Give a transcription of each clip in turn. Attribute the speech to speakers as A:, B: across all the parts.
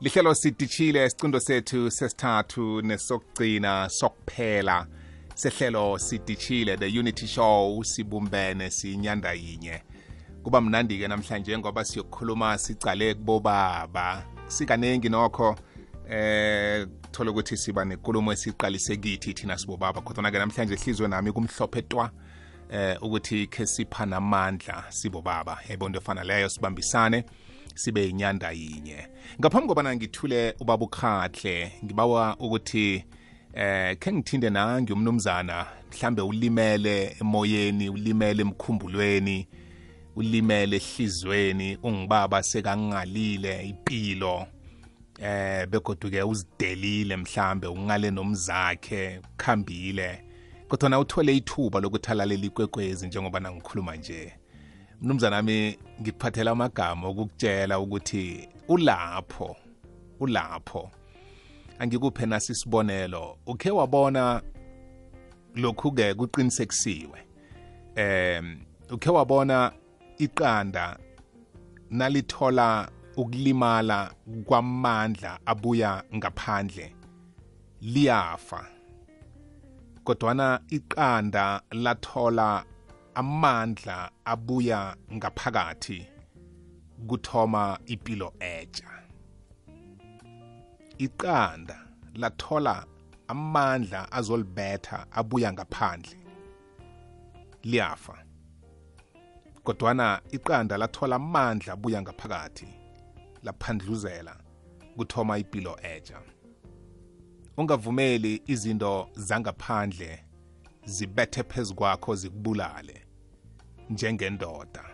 A: lihlelo sidishile isicundo sethu sesithathu nesokugcina sokuphela. Sehlelo sidishile the unity show sibumbene siyinyanda yinye. Kuba mnandi-ke namhlanje ngoba siyokukhuluma sicale kubobaba. Sikaningi nokho eh thola ukuthi siba nenkulumo esiqalise kithi thina sibobaba. Kodwa-ke namhlanje ihlizwe nami kumhlophe twa eh ukuthi ke sipha namandla sibobaba. Yayibona efana leyo sibambisane. Sibe inyanda yinye. Ngaphambi kobana ngithule ubaba ukhahle ngibawa ukuthi eh ke ngithinde nangi umnumzana mhlambe ulimele emoyeni ulimele emkhumbulweni ulimele ehlizweni ungibaba sekangalile impilo eh begoduke uzidelile mhlambe ungale nomzakhe khambile kodwa na uthole ithuba lokuthi alalela ikwekwezi njengoba nangikhuluma nje. Mnumzana nami ngikuphathela amagama okukutshela ukuthi ulapho ulapho. Angikuphe nasi isibonelo. Ukhe wabona lokhu-ke kuqinisekisiwe em ukhe wabona iqanda nalithola ukulimala kwamandla abuya ngaphandle liyafa. Kodwana iqanda lathola amandla abuya ngaphakathi kuthoma impilo etsha. Iqanda lathola amandla azolibetha abuya ngaphandle. Liyafa. Kodwana iqanda lathola amandla abuya ngaphakathi laphandluzela kuthoma impilo etsha. Ungavumeli izinto zangaphandle zibethe phezu kwakho zikubulale. Njengendoda.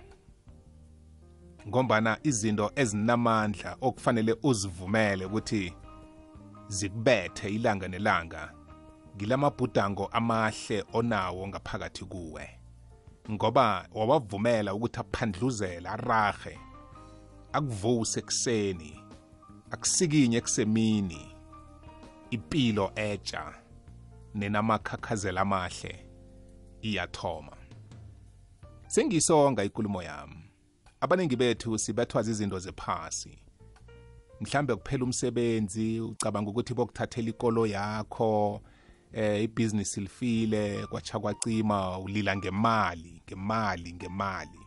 A: Ngombana izinto ezinamandla okufanele uzivumele ukuthi zikubethe ilanga nelanga ngilamabhudango amahle onawo ngaphakathi kuwe. Ngoba wawavumela ukuthi aphandluzele arahe akuvuse ekuseni akusikinye kusemini impilo etsha nenamakhakhazela amahle iyathoma. Sengisonga ikulumo yami. Abaningi bethu sibethwa zizinto zephasi. Mhlambe kuphela umsebenzi ucabanga ukuthi bokuthathela ikolo yakho eh ibhizinisi lifile kwacha kwacima ulila ngemali ngemali ngemali.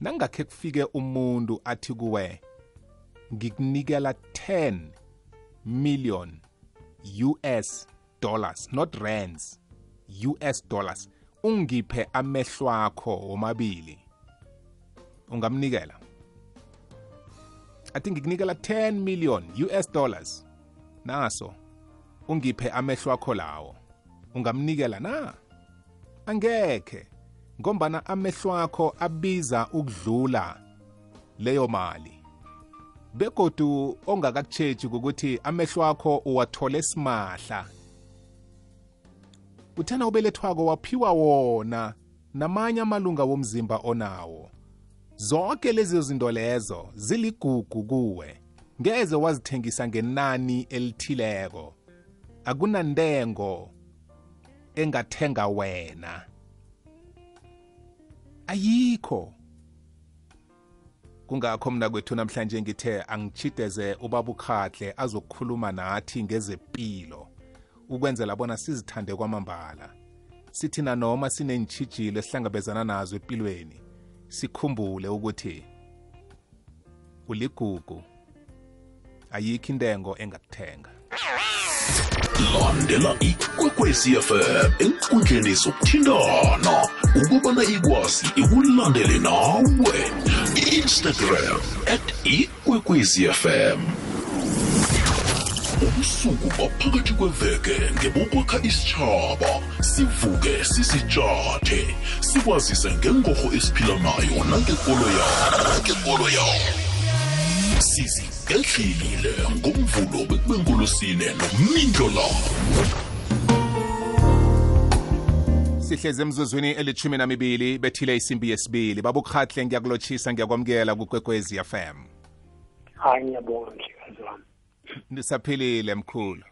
A: Nangakhe kufike umuntu athi kuwe ngikunikela 10 million US dollars not rands US dollars. Ungiphe amehlo akho womabili. Ungamnikela? Athi ngikunikela 10 million US dollars. Naso ungiphe amehlo akho lawo. Ungamnikela na? Angekhe ngombana amehlo akho abiza ukudlula leyo mali. Begodu ongakakutshetshi ukuthi amehlo akho uwathole simahla uthena ubelethwako waphiwa wona namanye amalunga womzimba onawo. Zonke lezi zinto lezo ziligugu kuwe. Ngeze wazithengisa ngenani elithileko. Akunantengo engathenga wena. Ayikho. Kungakho mna kwethu namhlanje ngithe angitshideze ubaba ukhahle azokukhuluma nathi ngezempilo ukwenzela bona sizithande kwamambala. Sithi nanoma sinentshijilo esihlangabezana nazo empilweni sikhumbule ukuthi uligugu ayikho intengo engakuthenga.
B: Landela ikwekwezi fm enkundleni zokuthintana ukubana ikwazi ikulandele nawe. Instagram at ikwekwezi fm ubusuku baphakathi kweveke ngebokwakha isitshaba sivuke sisitshathe sikwazise ngengorho esiphila nayo nangekolo yawo sizigedlile ngomvulo bekubenkulusine nomindlo labo
A: sihlezi emzuzwini elithumi namibili bethile isimbi yesibili. Babukhahle ngiyakulotshisa ngiyakwamukela kukwekwezi fm
C: hayi ngiyabonga mhlekazi wami
A: nisaphilile mkhulu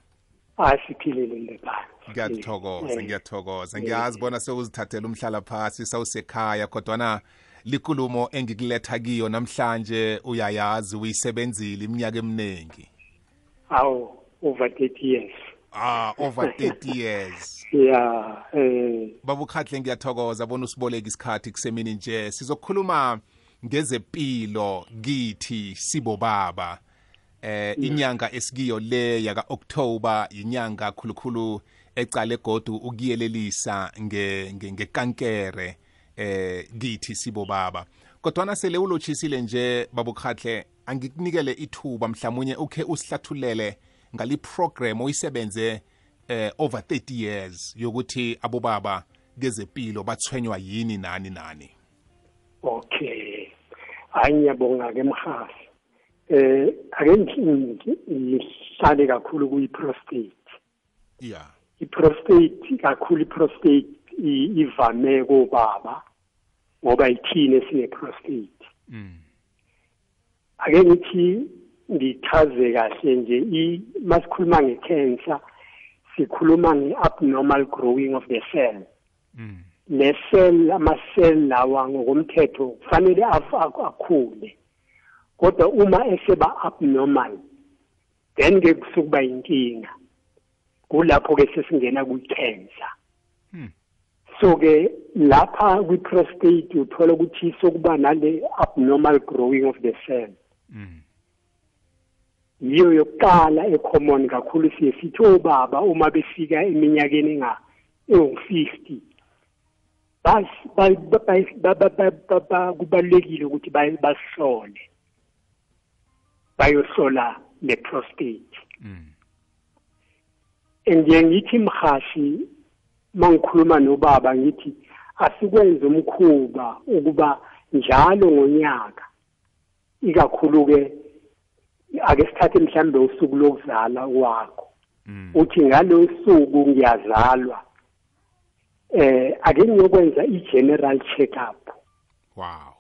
C: hayi siphilile ndebani
A: ngiyathokoza ngiyathokoza. Ngiyazi bona sewuzithathela umhlala phasi sawusekhaya kodwana likulumo engikuletha kiyo namhlanje uyayazi uyisebenzile iminyaka eminingi.
C: Awu over 30 years.
A: Ah over 30 years.
C: Ya eh
A: babukhatle ngiyathokoza. Bona usiboleka isikhathi kusemini nje. Sizokhuluma ngezempilo kithi sibobaba eh inyanga esikiyo le yaka October inyanga khulukhulu ecale godu ukuyelelisa nge ngekankere eh kithi sibobaba. Kodwa sele ulochisile nje babukhatle angikunikele ithuba mhlawumnye ukhe usihlathulele ngali program oyisebenze eh over 30 years yokuthi abobaba kezempilo bathwenywa yini nani nani.
C: Okay. Hayi ngiyabonga ke mhasi eh ake ngihlale kakhulu kuyi prostate
A: yeah
C: i-prostate kakhulu i-prostate ivame kobaba ngoba ithini esine-prostate
A: mm.
C: ake ngithi ngichaze kahle nje masikhuluma nge-cancer sikhuluma nge-abnormal growing of the cell.
A: mm.
C: le cell ama-cell lawa ngokomthetho kufanele akhule kodwa uma eseba abnormal then ke kusukuba inkinga. Kulapho-ke sesingena kwi-cancer
A: hmm.
C: so-ke lapha kwi-prostate uthola ukuthi sokuba nale abnormal growing of the cell.
A: Mm.
C: yiyo yokuqala ecommon kakhulu. Siye sithi obaba uma befika eminyakeni engu-fifty kubalulekile ukuthi basihlole. Bayohlola le prostate
A: mm.
C: ngiye ngithi mhashi mangikhuluma nobaba ngithi asikwenze umkhuba ukuba njalo ngonyaka ikakhulu-ke ake sithathe mhlawumbe usuku lokuzala kwakho
A: mm.
C: uthi ngalo suku ngiyazalwa eh ake ngiyokwenza i-general check up
A: wow.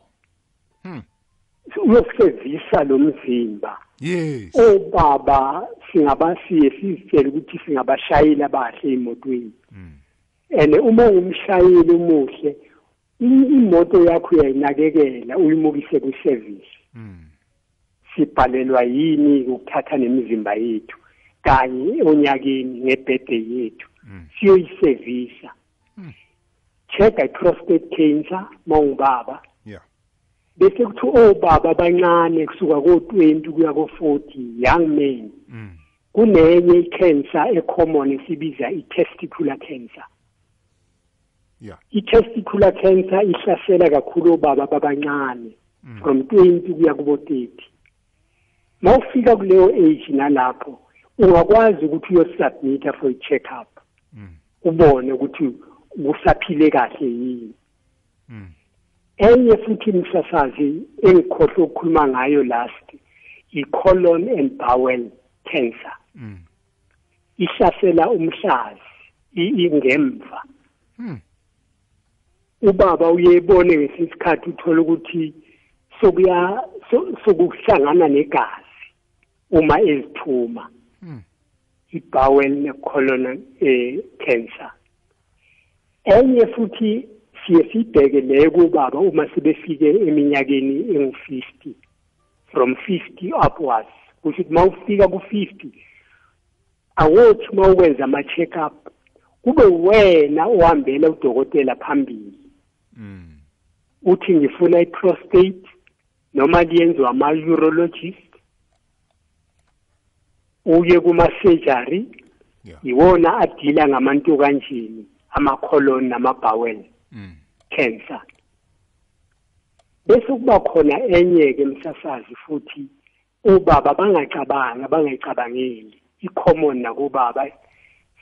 C: Uyosevisa lo mzimba
A: yes
C: obaba singabasiye sizitshele ukuthi singabashayeli abahle emotweni
A: mm.
C: and uma ungumshayeli umuhle imoto yakho uyayinakekela uyimukise kwiservice
A: mm.
C: sibhalelwa yini ukuthatha nemizimba yethu kanye onyakeni ngebhede yethu
A: mm.
C: siyoyisevisa
A: mm.
C: check i-prostate cancer mawungibaba
A: yeah
C: bese kuthi obaba abancane kusuka ko-20 kuya ko-40 young men
A: mm.
C: kunenye i-cancer ecommon esibiza i-testicular cancer
A: yeah
C: i-testicular cancer ihlasela kakhulu obaba babancane
A: Mm.
C: from 20 kuya kubo 30 mawufika kuleyo age nalapho ungakwazi ukuthi uyosubmita for i-check up
A: mm.
C: ubone ukuthi kusaphile kahle yini. Enye futhi imsasazi engikhohle ukukhuluma ngayo last i-colon and bowel cancer
A: mm.
C: ihlasela umhlazi ingemva
A: mm.
C: ubaba uyebone ngesikhathi uthola ukuthi sokuya sokuhlangana negazi uma ezithuma
A: mm.
C: i-bowel ne-colon eh, cancer enye futhi siye sibheke leyo kubaba uma sebefike eminyakeni engu-50 from 50 upwards kusho ukuthi mawufika ku-50 awothi mawukwenza ama-check up kube wena ohambela udokotela phambili
A: mm.
C: uthi ngifuna i-prostate noma liyenziwa ama-urologist uye kuma-surgery
A: yeah
C: iwona adila ngamantu kanjeni ama-colon nama-bowel. Cancer bese kuba khona enye-ke msasazi futhi obaba bangacabanga bangayicabangeli i-common nakubaba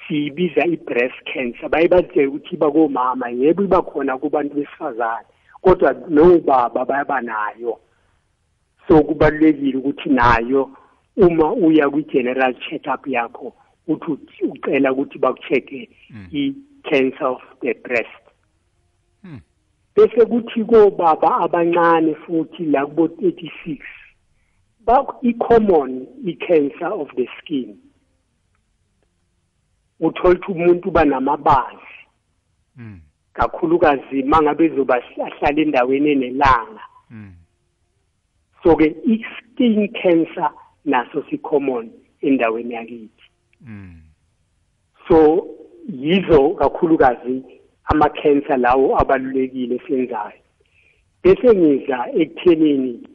C: siyibiza i-breast cancer baye bazitshele ukuthi iba komama yebo iba khona kubantu besifazane kodwa nobaba bayaba nayo so kubalulekile ukuthi nayo uma uya kwi-general check up yakho uthi ucela ukuthi baku-check-e
A: Mm.
C: i-cancer of the breast. Bese kuthi kobaba abancane futhi la kubo 36 ba i-common i-cancer of the skin. Uthola ukuthi umuntu uba namabazi.
A: Mm.
C: kakhulukazi mangabe zoba ahlala endaweni enelanga.
A: Mm.
C: so ke i-skin cancer naso si-common endaweni yakithi. So yizo kakhulukazi ama-cancer lawo abalulekile senzayo bese ngiza ekuthenini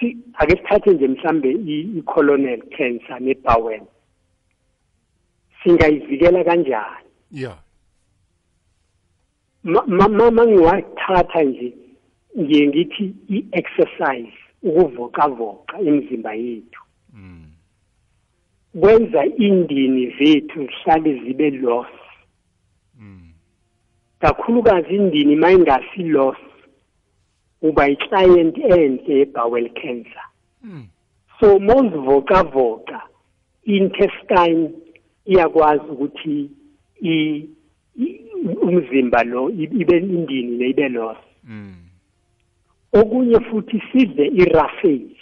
C: si- ake sithathe nje mhlambe i- i-colonel cancer ne-bowel. Singayivikela kanjani?
A: Yeah
C: Ma- ma- ma- mangiwathatha nje ngiye ngithi i-exercise ukuvocavoca imizimba yethu.
A: Mm.
C: kwenza indini zethu zihlale zibe loss
A: Mm.
C: Kakhulukazi indini mayingasi loss uba i-client enhle ye-bowel cancer
A: Mm.
C: so mawuzivocavoca intestine iyakwazi ukuthi i- i- umzimba lo i- ibe indini le ibe loss
A: Mm.
C: okunye futhi sidle i-roughage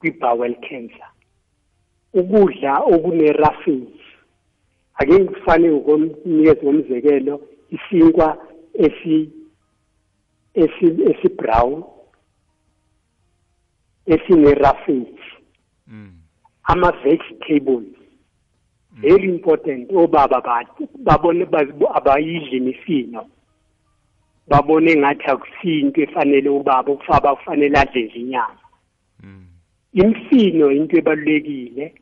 C: kwi-bowel cancer ukudla okune-roughage ake ngifane ngokunikeza ngomzekelo isinkwa esi esi esi-brown esine-roughage
A: Mm.
C: ama-vegetables very important. Obaba ba- babone abayidli imifino babone ngathi akusinto efanele ubaba ukufaba kufanele adle inyama.
A: Mm.
C: imifino into ebalulekile.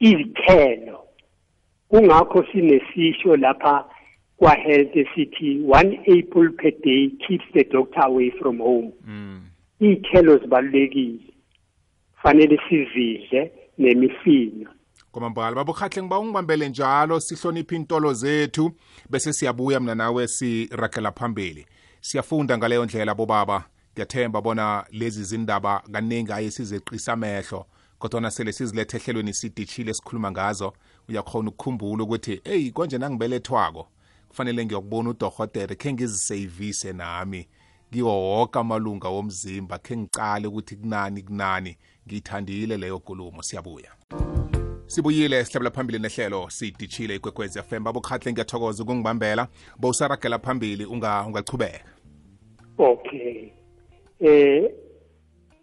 C: Izithelo. Kungakho sinesisho lapha kwa-health esithi one apple per day keeps the doctor away from home.
A: Mm.
C: iy'thelo zibalulekile. Fanele sizidle nemifino.
A: Kwamambala babukhahle ngiba ungibambele njalo sihloniphe intolo zethu bese siyabuya mina nawe siragela phambili. Siyafunda ngaleyo ndlela bobaba. Ngiyathemba bona lezi zindaba kaningi aye sizeqisa amehlo kodwana sele sizilethe ehlelweni sidishile sikhuluma ngazo. Uyakhona ukukhumbula ukuthi eyi konje nangibelethwako kufanele ngiyokubona udohotere khe ngiziseyivise nami. Kiwo woke amalunga womzimba khe ngicale ukuthi kunani kunani. Ngiyithandile leyo nkulumo siyabuya. Sibuyile sihlabela phambili nehlelo sidishile ikwekwezi fm babukhahle ngiyathokoza ukungibambela. Bowusaragela phambili unga- ungachubeka
C: okay. Eh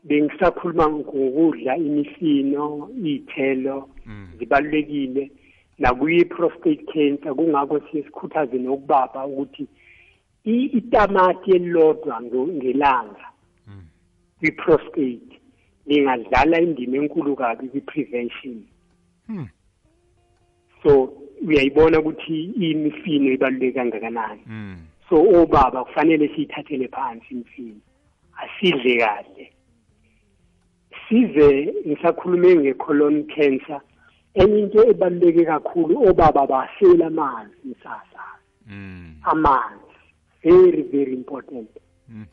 C: bengisakhuluma ngokudla imifino iy'thelo zibalulekile. Nakuyi-prostate cancer kungakho siye sikhuthaze nokubaba ukuthi itamati elilodwa ngelanga kwi-prostate lingadlala indima enkulu kabi kwi-prevention.
A: Hmm.
C: so uyayibona ukuthi imifino ibaluleke kangakanani.
A: Mm.
C: so obaba kufanele siyithathele phansi imifino asidle kahle. Size ngisakhulume nge-colon cancer. Enye into ebaluleke kakhulu obaba basela amanzi msasa.
A: Mm.
C: amanzi very very important.
A: Mm.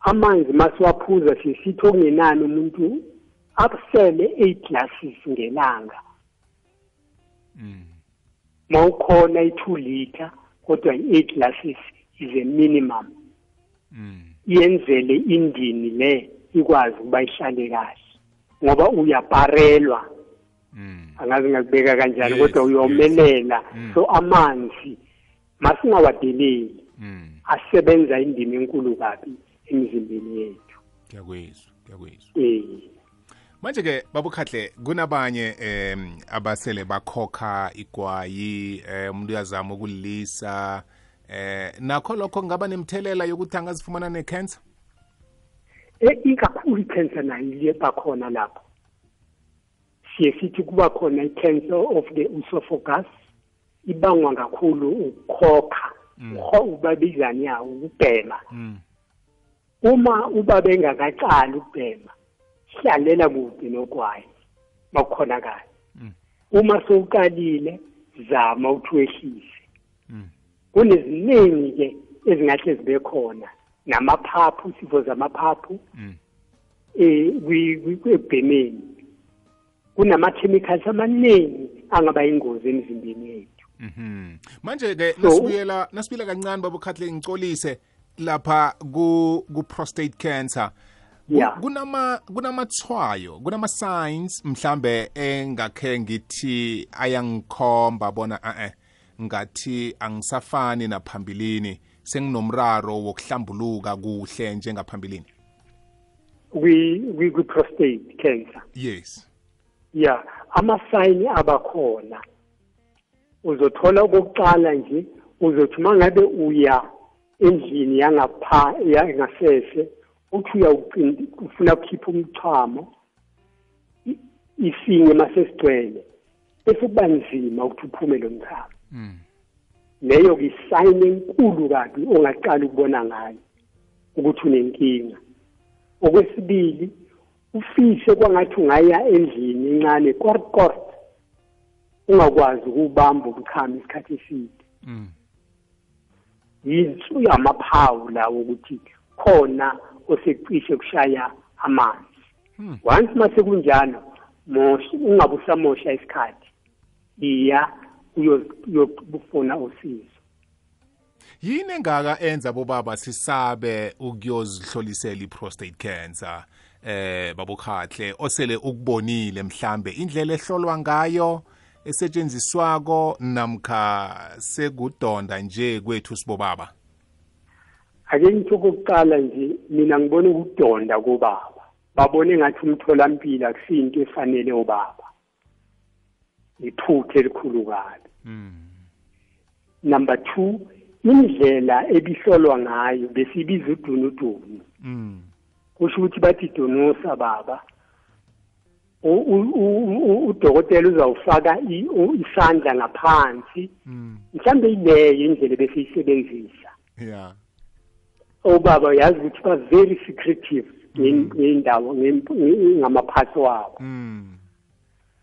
C: amanzi masiwaphuza sisithi okungenani umuntu? Akusele eight glasses ngelanga.
A: Mm.
C: mawukhona i-two liter kodwa i-eight glasses is a minimum. Yenzele indini le. Ikwazi ukuba ihlale kahle ngoba uyabharelwa
A: Mm.
C: angazi ngakubeka kanjani
A: Yes,
C: kodwa uyomelela
A: Mm.
C: so amanzi masingawadeleli
A: Mm.
C: asebenza indima enkulu kabi emzimbeni yethu
A: Ngiyakuzwa, ngiyakuzwa.
C: eh
A: manje ke babukhahle kunabanye um abasele bakhokha igwayi eh umuntu uyazama ukulisa eh nakho lokho kungaba nemthelela yokuthi angazifumana necancer
C: Eh, ikakhulu i-cancer nayo iye bakhona lapho siye sithi kuba khona i-cancer of the esophagus ibangwa kakhulu ukukhokha Ukho- ubabizani yawo ukubhema
A: mm.
C: uma ubaba engakaqali ukubhema hlalela kude nogwayi makukhonakala
A: Mm.
C: uma sowuqalile zama ukuthi wehlise
A: Mm.
C: kuneziningi-ke ezingahle zibe khona namaphaphu isifo zamaphaphu
A: Mm.
C: eh kwi- kwi- ekubhemeni kunama-chemicals amaningi angaba yingozi emzimbeni yethu
A: Mhm. Manje ke
C: So-
A: nasibuyela nasibuyela kancane babukhahle ngicolise lapha ku ku prostate cancer. Ku-
C: Yeah.
A: Kunama kunamathwayo, kunama signs mhlambe engakhe ngithi ayangikhomba bona eh ngathi angisafani naphambilini senginomraro wokuhlambuluka kuhle njengaphambilini
C: kwi- kwi- kwi-prostate cancer
A: yes
C: ya amasayini abakhona uzothola okokuqala nje uzothi uma ngabe uya endlini yangapha yangasese uthi uyawuqindi ufuna ukukhipha umchamo i- isinye masesigcwele bese kuba nzima ukuthi uphume lo mchamo
A: mm.
C: Leyo isayini enkulu kabi ongaqala ukubona ngayo ukuthi unenkinga okwesibili ufise kwangathi ungaya endlini encane kort kort ungakwazi ukubamba ukuchama isikhathi eside
A: Mm.
C: yinsu yamaphawu lawo ukuthi khona osecishe kushaya amanzi
A: Hmm.
C: once mase kunjalo mosha ungabe usamosha isikhathi iya uyo- uyofuna usizo.
A: Yini engaka enza bobaba sisabe ukuyozihlolisela i-prostate cancer? Eh babokhahle osele ukubonile mhlambe indlela ehlolwa ngayo esetshenziswako namkha sekudonda nje kwethu sibobaba?
C: Ake ngithi okokuqala nje mina ngibona ukudonda kobaba. Babone ngathi umtholampilo akusinto efanele obaba. Iphuthe elikhulu kabi
A: mm.
C: number two indlela ebihlolwa ngayo besibiza udunudunu
A: mm.
C: kusho ukuthi bathi donosa baba U- u- u- u- udokotela uzawufaka i- u- isandla ngaphansi
A: mm.
C: mhlambe ileyo indlela besiyisebenzisa
A: yeah
C: obaba yazi ukuthi ba very secretive nge- ngendawo nge- nge- ngamaphathi wabo
A: mm.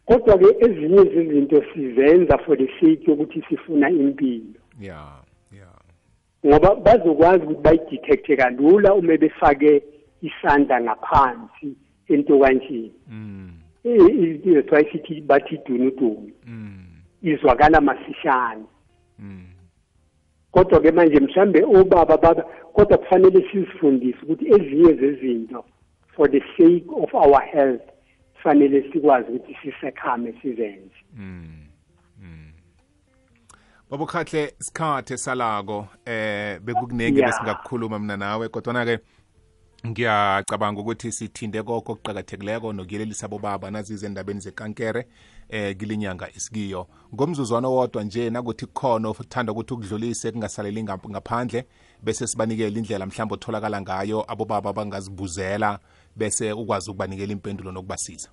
C: Kodwa ke ezinye zezinto sizenza for the sake yokuthi sifuna impilo
A: yeah yeah
C: ngoba bazokwazi ukuthi bayidetecte kalula uma befake isandla ngaphansi entokanjeni
A: mm.
C: that's why sithi bathi dunudunu
A: Mm.
C: izwakala masishane
A: Mm.
C: kodwa ke manje mhlambe obaba baba kodwa kufanele sizifundise ukuthi ezinye zezinto for the sake of our health kufanele sikwazi ukuthi sisekhame sizenze
A: Mm. Mm. babokhahle isikhathi salako eh bekukunenge
C: Yeah.
A: besingakukhuluma mina nawe kodwa ke ngiyacabanga ukuthi sithinde konke okuqakathekileko nokuyelelisa bobaba nazize endabeni zekankere eh kilinyanga isikiyo ngomzuzwana wodwa nje nakuthi kukhona uthanda ukuthi ukudlulise kungasaleli ngap- ngaphandle bese sibanikele indlela mhlawumbe otholakala ngayo abobaba bangazibuzela bese ukwazi ukubanikela impendulo nokubasiza.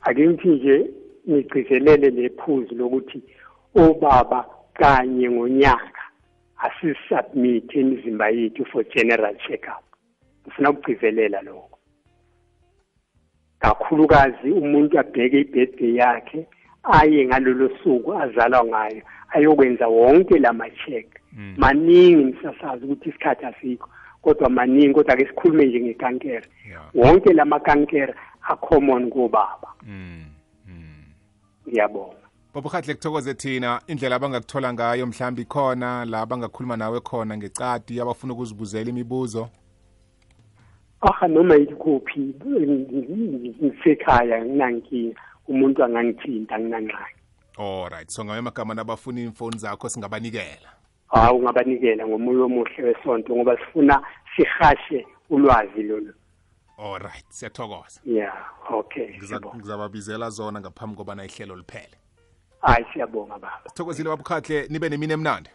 C: Ake ngithi nje ngigcizelele lephuzu lokuthi obaba kanye ngonyaka asisubmit imizimba yethu for general check-up. Ngifuna ukugcizelela lokho. Kakhulukazi umuntu abheke ibirthday yakhe aye ngalolo suku azalwa ngayo ayokwenza wonke lama-check. Maningi nisasazi ukuthi isikhathi asikho. Kodwa maningi kodwa ke sikhulume nje ngekankere.
A: Yeah.
C: wonke lamakankere acommon kobaba
A: mm. mm.
C: ngiyabonga.
A: Babukhahle kuthokoze thina. Indlela abangakuthola ngayo mhlawumbe ikhona la bangakhuluma nawe khona ngecadi abafuna ukuzibuzela imibuzo?
C: Aha noma yikuphi ngisekhaya nginankinga. Umuntu angangithinta nginangxaki
A: alright so ngayo amagama nabafuna iimfoni zakho singabanikela
C: hawu ungabanikela ngomoya omuhle wesonto ngoba sifuna sihashe ulwazi lolu.
A: Alright siyathokoza.
C: Ya okay
A: Ngiza-
C: siyabonga.
A: ngizababizela zona ngaphambi kobana ihlelo liphele.
C: Hayi siyabonga baba.
A: Sithokozile babukhahle nibe nemini emnandi.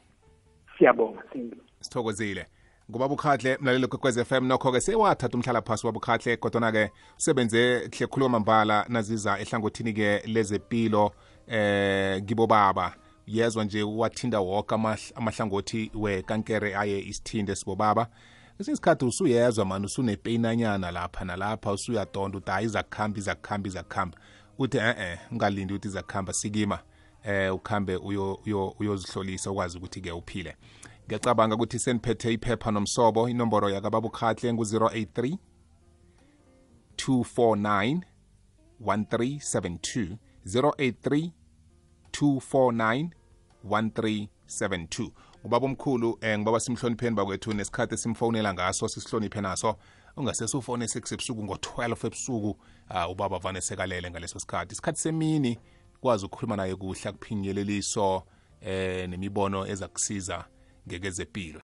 C: Siyabonga Simbi.
A: sithokozile. Ngubaba ukhahle mlaleli kwekwez FM nokho-ke sewathatha umhlala phasi wabukhahle kodwana-ke usebenze kuhle khuluma mbala naziza ehlangothini-ke lezempilo eh kibobaba yezwa nje wathinda woke amahl- amahlangothi wekankere aye isithinde sibobaba. Esinye isikhathi usuyezwa mani usunepeyinanyana lapha nalapha usuyadonda uthi hayi izakukhamba izakukhamba izakukhamba. Uthi e-e ungalindi ukuthi izakukhamba sikima. Eh ukhambe uyo- uyo- uyozihlolisa ukwazi ukuthi-ke uphile. Ngiyacabanga ukuthi seniphethe iphepha nomsobo inomboro yakababukhahle ngu-083 249 1372 083 249 1372 ubaba omkhulu eh ngibaba simhlonipheni bakwethu nesikhathi esimfonela ngaso sisihloniphe naso. Ungase ufone sekusebusuku ngo-12 ebusuku uh, ubaba vane sekalele ngaleso sikhathi. Isikhathi semini kwazi ukukhuluma naye kuhle akuphinyeleliso eh nemibono eza kusiza ngekezempilo